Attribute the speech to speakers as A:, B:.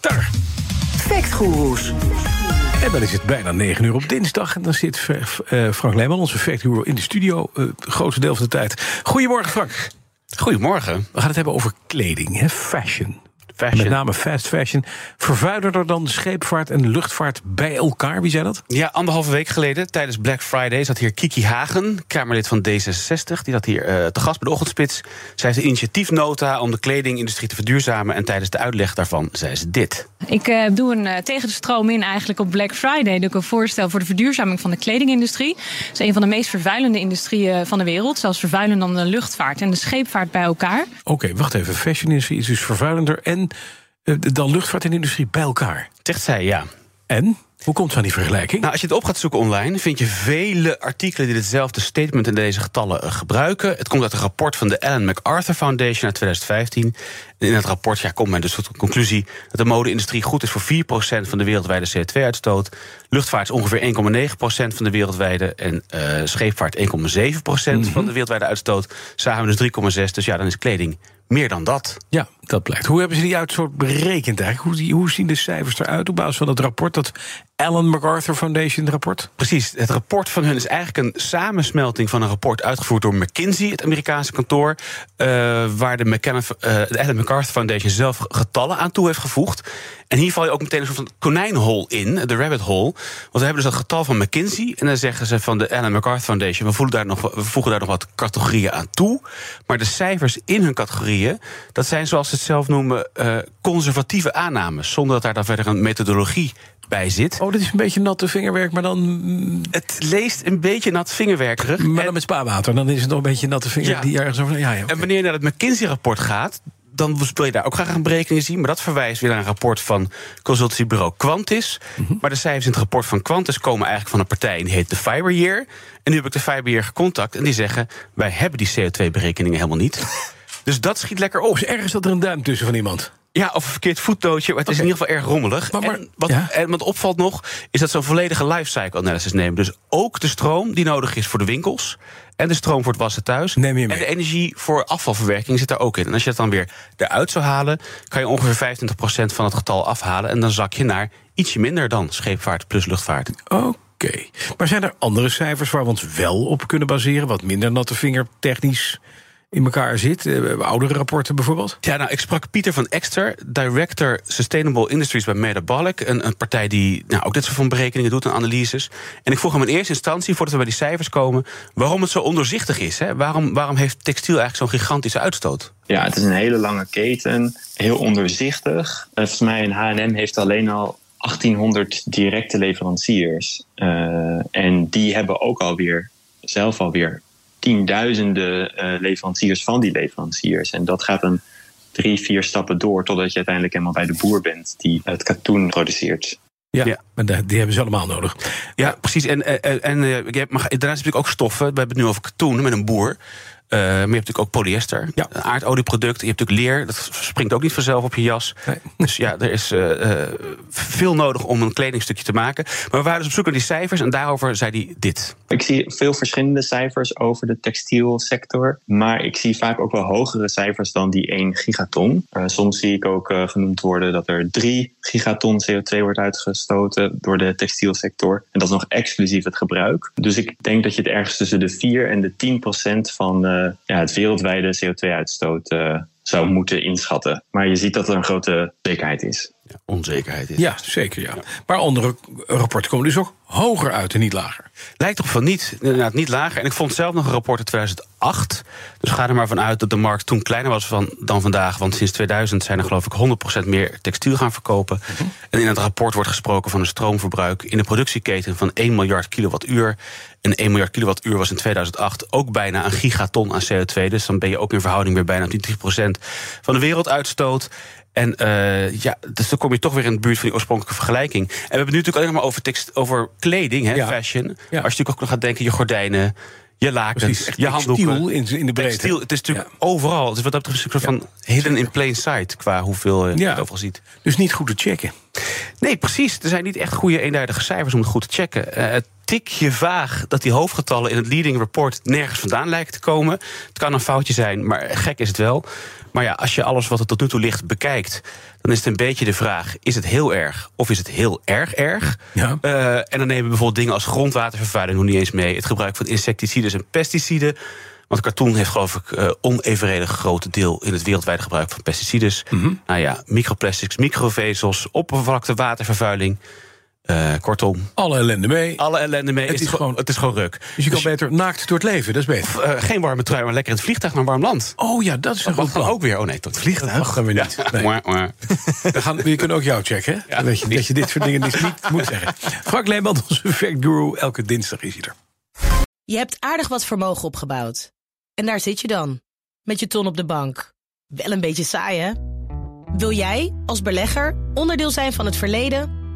A: Daar.
B: Factgoeroes.
A: En dan is het bijna 9 uur op dinsdag. En dan zit uh, Frank Leeman, onze factguru, in de studio. Uh, het grootste deel van de tijd. Goedemorgen, Frank.
C: Goedemorgen.
A: We gaan het hebben over kleding, hè? fashion.
C: Fashion.
A: Met name fast fashion. Vervuilerder dan scheepvaart en luchtvaart bij elkaar. Wie zei dat?
C: Ja, anderhalve week geleden tijdens Black Friday zat hier Kiki Hagen, Kamerlid van D66. Die zat hier uh, te gast bij de ochtendspits. Zij heeft een initiatiefnota om de kledingindustrie te verduurzamen. En tijdens de uitleg daarvan zei ze dit.
D: Ik uh, doe een uh, tegen de stroom in eigenlijk op Black Friday. Doe ik een voorstel voor de verduurzaming van de kledingindustrie. Dat is een van de meest vervuilende industrieën van de wereld. Zelfs vervuilender dan de luchtvaart en de scheepvaart bij elkaar.
A: Oké, okay, wacht even. Fashion-industrie is dus vervuilender en dan luchtvaart en industrie bij elkaar.
C: Zegt zij, ja.
A: En? Hoe komt het aan die vergelijking?
C: Nou, als je het op gaat zoeken online, vind je vele artikelen die hetzelfde statement in deze getallen gebruiken. Het komt uit een rapport van de Ellen MacArthur Foundation uit 2015. En in het rapport ja, komt men dus tot de conclusie dat de mode-industrie goed is voor 4% van de wereldwijde CO2-uitstoot. Luchtvaart is ongeveer 1,9% van de wereldwijde. En uh, scheepvaart 1,7% mm-hmm. van de wereldwijde uitstoot. Samen dus 3,6%. Dus ja, dan is kleding meer dan dat.
A: Ja, dat blijkt. Hoe hebben ze die uitstoot berekend eigenlijk? Hoe, hoe zien de cijfers eruit op basis van het rapport, dat Ellen MacArthur Foundation rapport?
C: Precies. Het rapport van hun is eigenlijk een samensmelting van een rapport uitgevoerd door McKinsey, het Amerikaanse kantoor, uh, waar de, McKenna, uh, de Ellen MacArthur Foundation zelf getallen aan toe heeft gevoegd. En hier val je ook meteen een soort van konijnhol in, de rabbit hole. Want we hebben dus dat getal van McKinsey. En dan zeggen ze van de Ellen MacArthur Foundation... we, voelen daar nog, we voegen daar nog wat categorieën aan toe. Maar de cijfers in hun categorieën... dat zijn zoals ze het zelf noemen uh, conservatieve aannames. Zonder dat daar dan verder een methodologie bij zit.
A: Oh, dit is een beetje natte vingerwerk, maar dan...
C: Het leest een beetje nat vingerwerkerig.
A: Maar dan met spaarwater, dan is het nog een beetje natte vinger
C: ja.
A: die ergens over... Ja, ja,
C: okay. En wanneer je naar het McKinsey-rapport gaat dan wil je daar ook graag een berekening zien. Maar dat verwijst weer naar een rapport van consultancybureau Quantis. Mm-hmm. Maar de cijfers in het rapport van Quantis komen eigenlijk van een partij... die heet de Fiber Year. En nu heb ik de Fiber Year gecontact en die zeggen... wij hebben die CO2-berekeningen helemaal niet. Dus dat schiet lekker op.
A: Dus ergens dat er een duim tussen van iemand.
C: Ja, of een verkeerd voetnootje, maar het is okay. in ieder geval erg rommelig.
A: Maar, maar,
C: en, wat,
A: ja?
C: en wat opvalt nog, is dat ze een volledige lifecycle analysis nemen. Dus ook de stroom die nodig is voor de winkels... en de stroom voor het wassen thuis...
A: Neem je mee.
C: en de energie voor afvalverwerking zit daar ook in. En als je dat dan weer eruit zou halen... kan je ongeveer 25% van het getal afhalen... en dan zak je naar ietsje minder dan scheepvaart plus luchtvaart.
A: Oké. Okay. Maar zijn er andere cijfers waar we ons wel op kunnen baseren? Wat minder natte vinger technisch in elkaar zit? Uh, oudere rapporten bijvoorbeeld?
C: Ja, nou, ik sprak Pieter van Exter, Director Sustainable Industries bij Metabolic. Een, een partij die nou, ook dit soort van berekeningen doet en analyses. En ik vroeg hem in eerste instantie, voordat we bij die cijfers komen... waarom het zo ondoorzichtig is. Hè? Waarom, waarom heeft textiel eigenlijk zo'n gigantische uitstoot?
E: Ja, het is een hele lange keten, heel ondoorzichtig. Uh, volgens mij een H&M heeft alleen al 1800 directe leveranciers. Uh, en die hebben ook alweer zelf alweer tienduizenden uh, leveranciers van die leveranciers. En dat gaat een drie, vier stappen door totdat je uiteindelijk helemaal bij de boer bent die het katoen produceert.
A: Ja, ja, maar die hebben ze allemaal nodig.
C: Ja, precies. En, en, en uh, je hebt, maar daarnaast natuurlijk ook stoffen. We hebben het nu over katoen met een boer. Uh, maar je hebt natuurlijk ook polyester,
A: ja.
C: een aardolieproduct. Je hebt natuurlijk leer, dat springt ook niet vanzelf op je jas.
A: Nee.
C: Dus ja, er is uh, uh, veel nodig om een kledingstukje te maken. Maar we waren dus op zoek naar die cijfers en daarover zei hij dit.
E: Ik zie veel verschillende cijfers over de textielsector. Maar ik zie vaak ook wel hogere cijfers dan die 1 gigaton. soms zie ik ook genoemd worden dat er 3 gigaton CO2 wordt uitgestoten door de textielsector. En dat is nog exclusief het gebruik. Dus ik denk dat je het ergens tussen de 4 en de 10 procent van uh, ja, het wereldwijde CO2-uitstoot uh, zou moeten inschatten. Maar je ziet dat er een grote zekerheid is.
C: Onzekerheid is.
A: Ja, zeker. Ja. Maar andere rapporten komen dus ook hoger uit en niet lager.
C: Lijkt toch van niet, inderdaad niet lager. En ik vond zelf nog een rapport uit 2008. Dus ga er maar vanuit dat de markt toen kleiner was van, dan vandaag. Want sinds 2000 zijn er geloof ik 100% meer textiel gaan verkopen. Mm -hmm. En in het rapport wordt gesproken van een stroomverbruik in de productieketen van 1 miljard kilowattuur. En 1 miljard kilowattuur was in 2008 ook bijna een gigaton aan CO2. Dus dan ben je ook in verhouding weer bijna 20% van de werelduitstoot. En uh, ja, dus dan kom je toch weer in de buurt van die oorspronkelijke vergelijking. En we hebben het nu natuurlijk alleen maar over, tekst, over kleding, hè,
A: Ja.
C: fashion.
A: Ja.
C: Als je natuurlijk ook nog gaat denken, je gordijnen, je lakens,
A: Precies,
C: je handdoeken.
A: in, in de breedte.
C: Textiel, het is natuurlijk
A: Ja.
C: overal. Het is wat dat betreft een soort van hidden in plain sight... qua hoeveel je
A: Ja.
C: overal ziet.
A: Dus niet goed te checken.
C: Nee, precies. Er zijn niet echt goede eenduidige cijfers om het goed te checken. Eh, het tikje vaag dat die hoofdgetallen in het leading report nergens vandaan lijken te komen. Het kan een foutje zijn, maar gek is het wel. Maar ja, als je alles wat er tot nu toe ligt bekijkt, dan is het een beetje de vraag: is het heel erg of is het heel erg erg?
A: Ja.
C: Eh, en dan nemen we bijvoorbeeld dingen als grondwatervervuiling nog niet eens mee. Het gebruik van insecticides en pesticiden. Want cartoon heeft geloof ik eh onevenredig grote deel in het wereldwijde gebruik van pesticides.
A: Mhm.
C: Nou ja, microplastics, microvezels, oppervlakte, Eh, kortom,
A: Alle ellende mee.
C: alle ellende mee.
A: Het
C: is
A: is
C: gewoon, het is gewoon ruk.
A: Dus je kan beter naakt door het leven, dat is beter.
C: Eh, geen warme trui, maar lekker in het vliegtuig naar een warm land.
A: Oh ja, dat is een
C: Dat
A: goed plan.
C: ook weer. Oh nee, tot het vliegtuig.
A: Dat dan weer niet. Nee.
C: Mwah.
A: We, gaan, we kunnen ook jou checken, hè?
C: Ja.
A: Weet je, dat je dit soort dingen niet, niet moet zeggen. Frank Leeman, onze fact guru. Elke dinsdag is hij er.
F: Je hebt aardig wat vermogen opgebouwd. En daar zit je dan, met je ton op de bank. Wel een beetje saai, hè? Wil jij, als belegger, onderdeel zijn van het verleden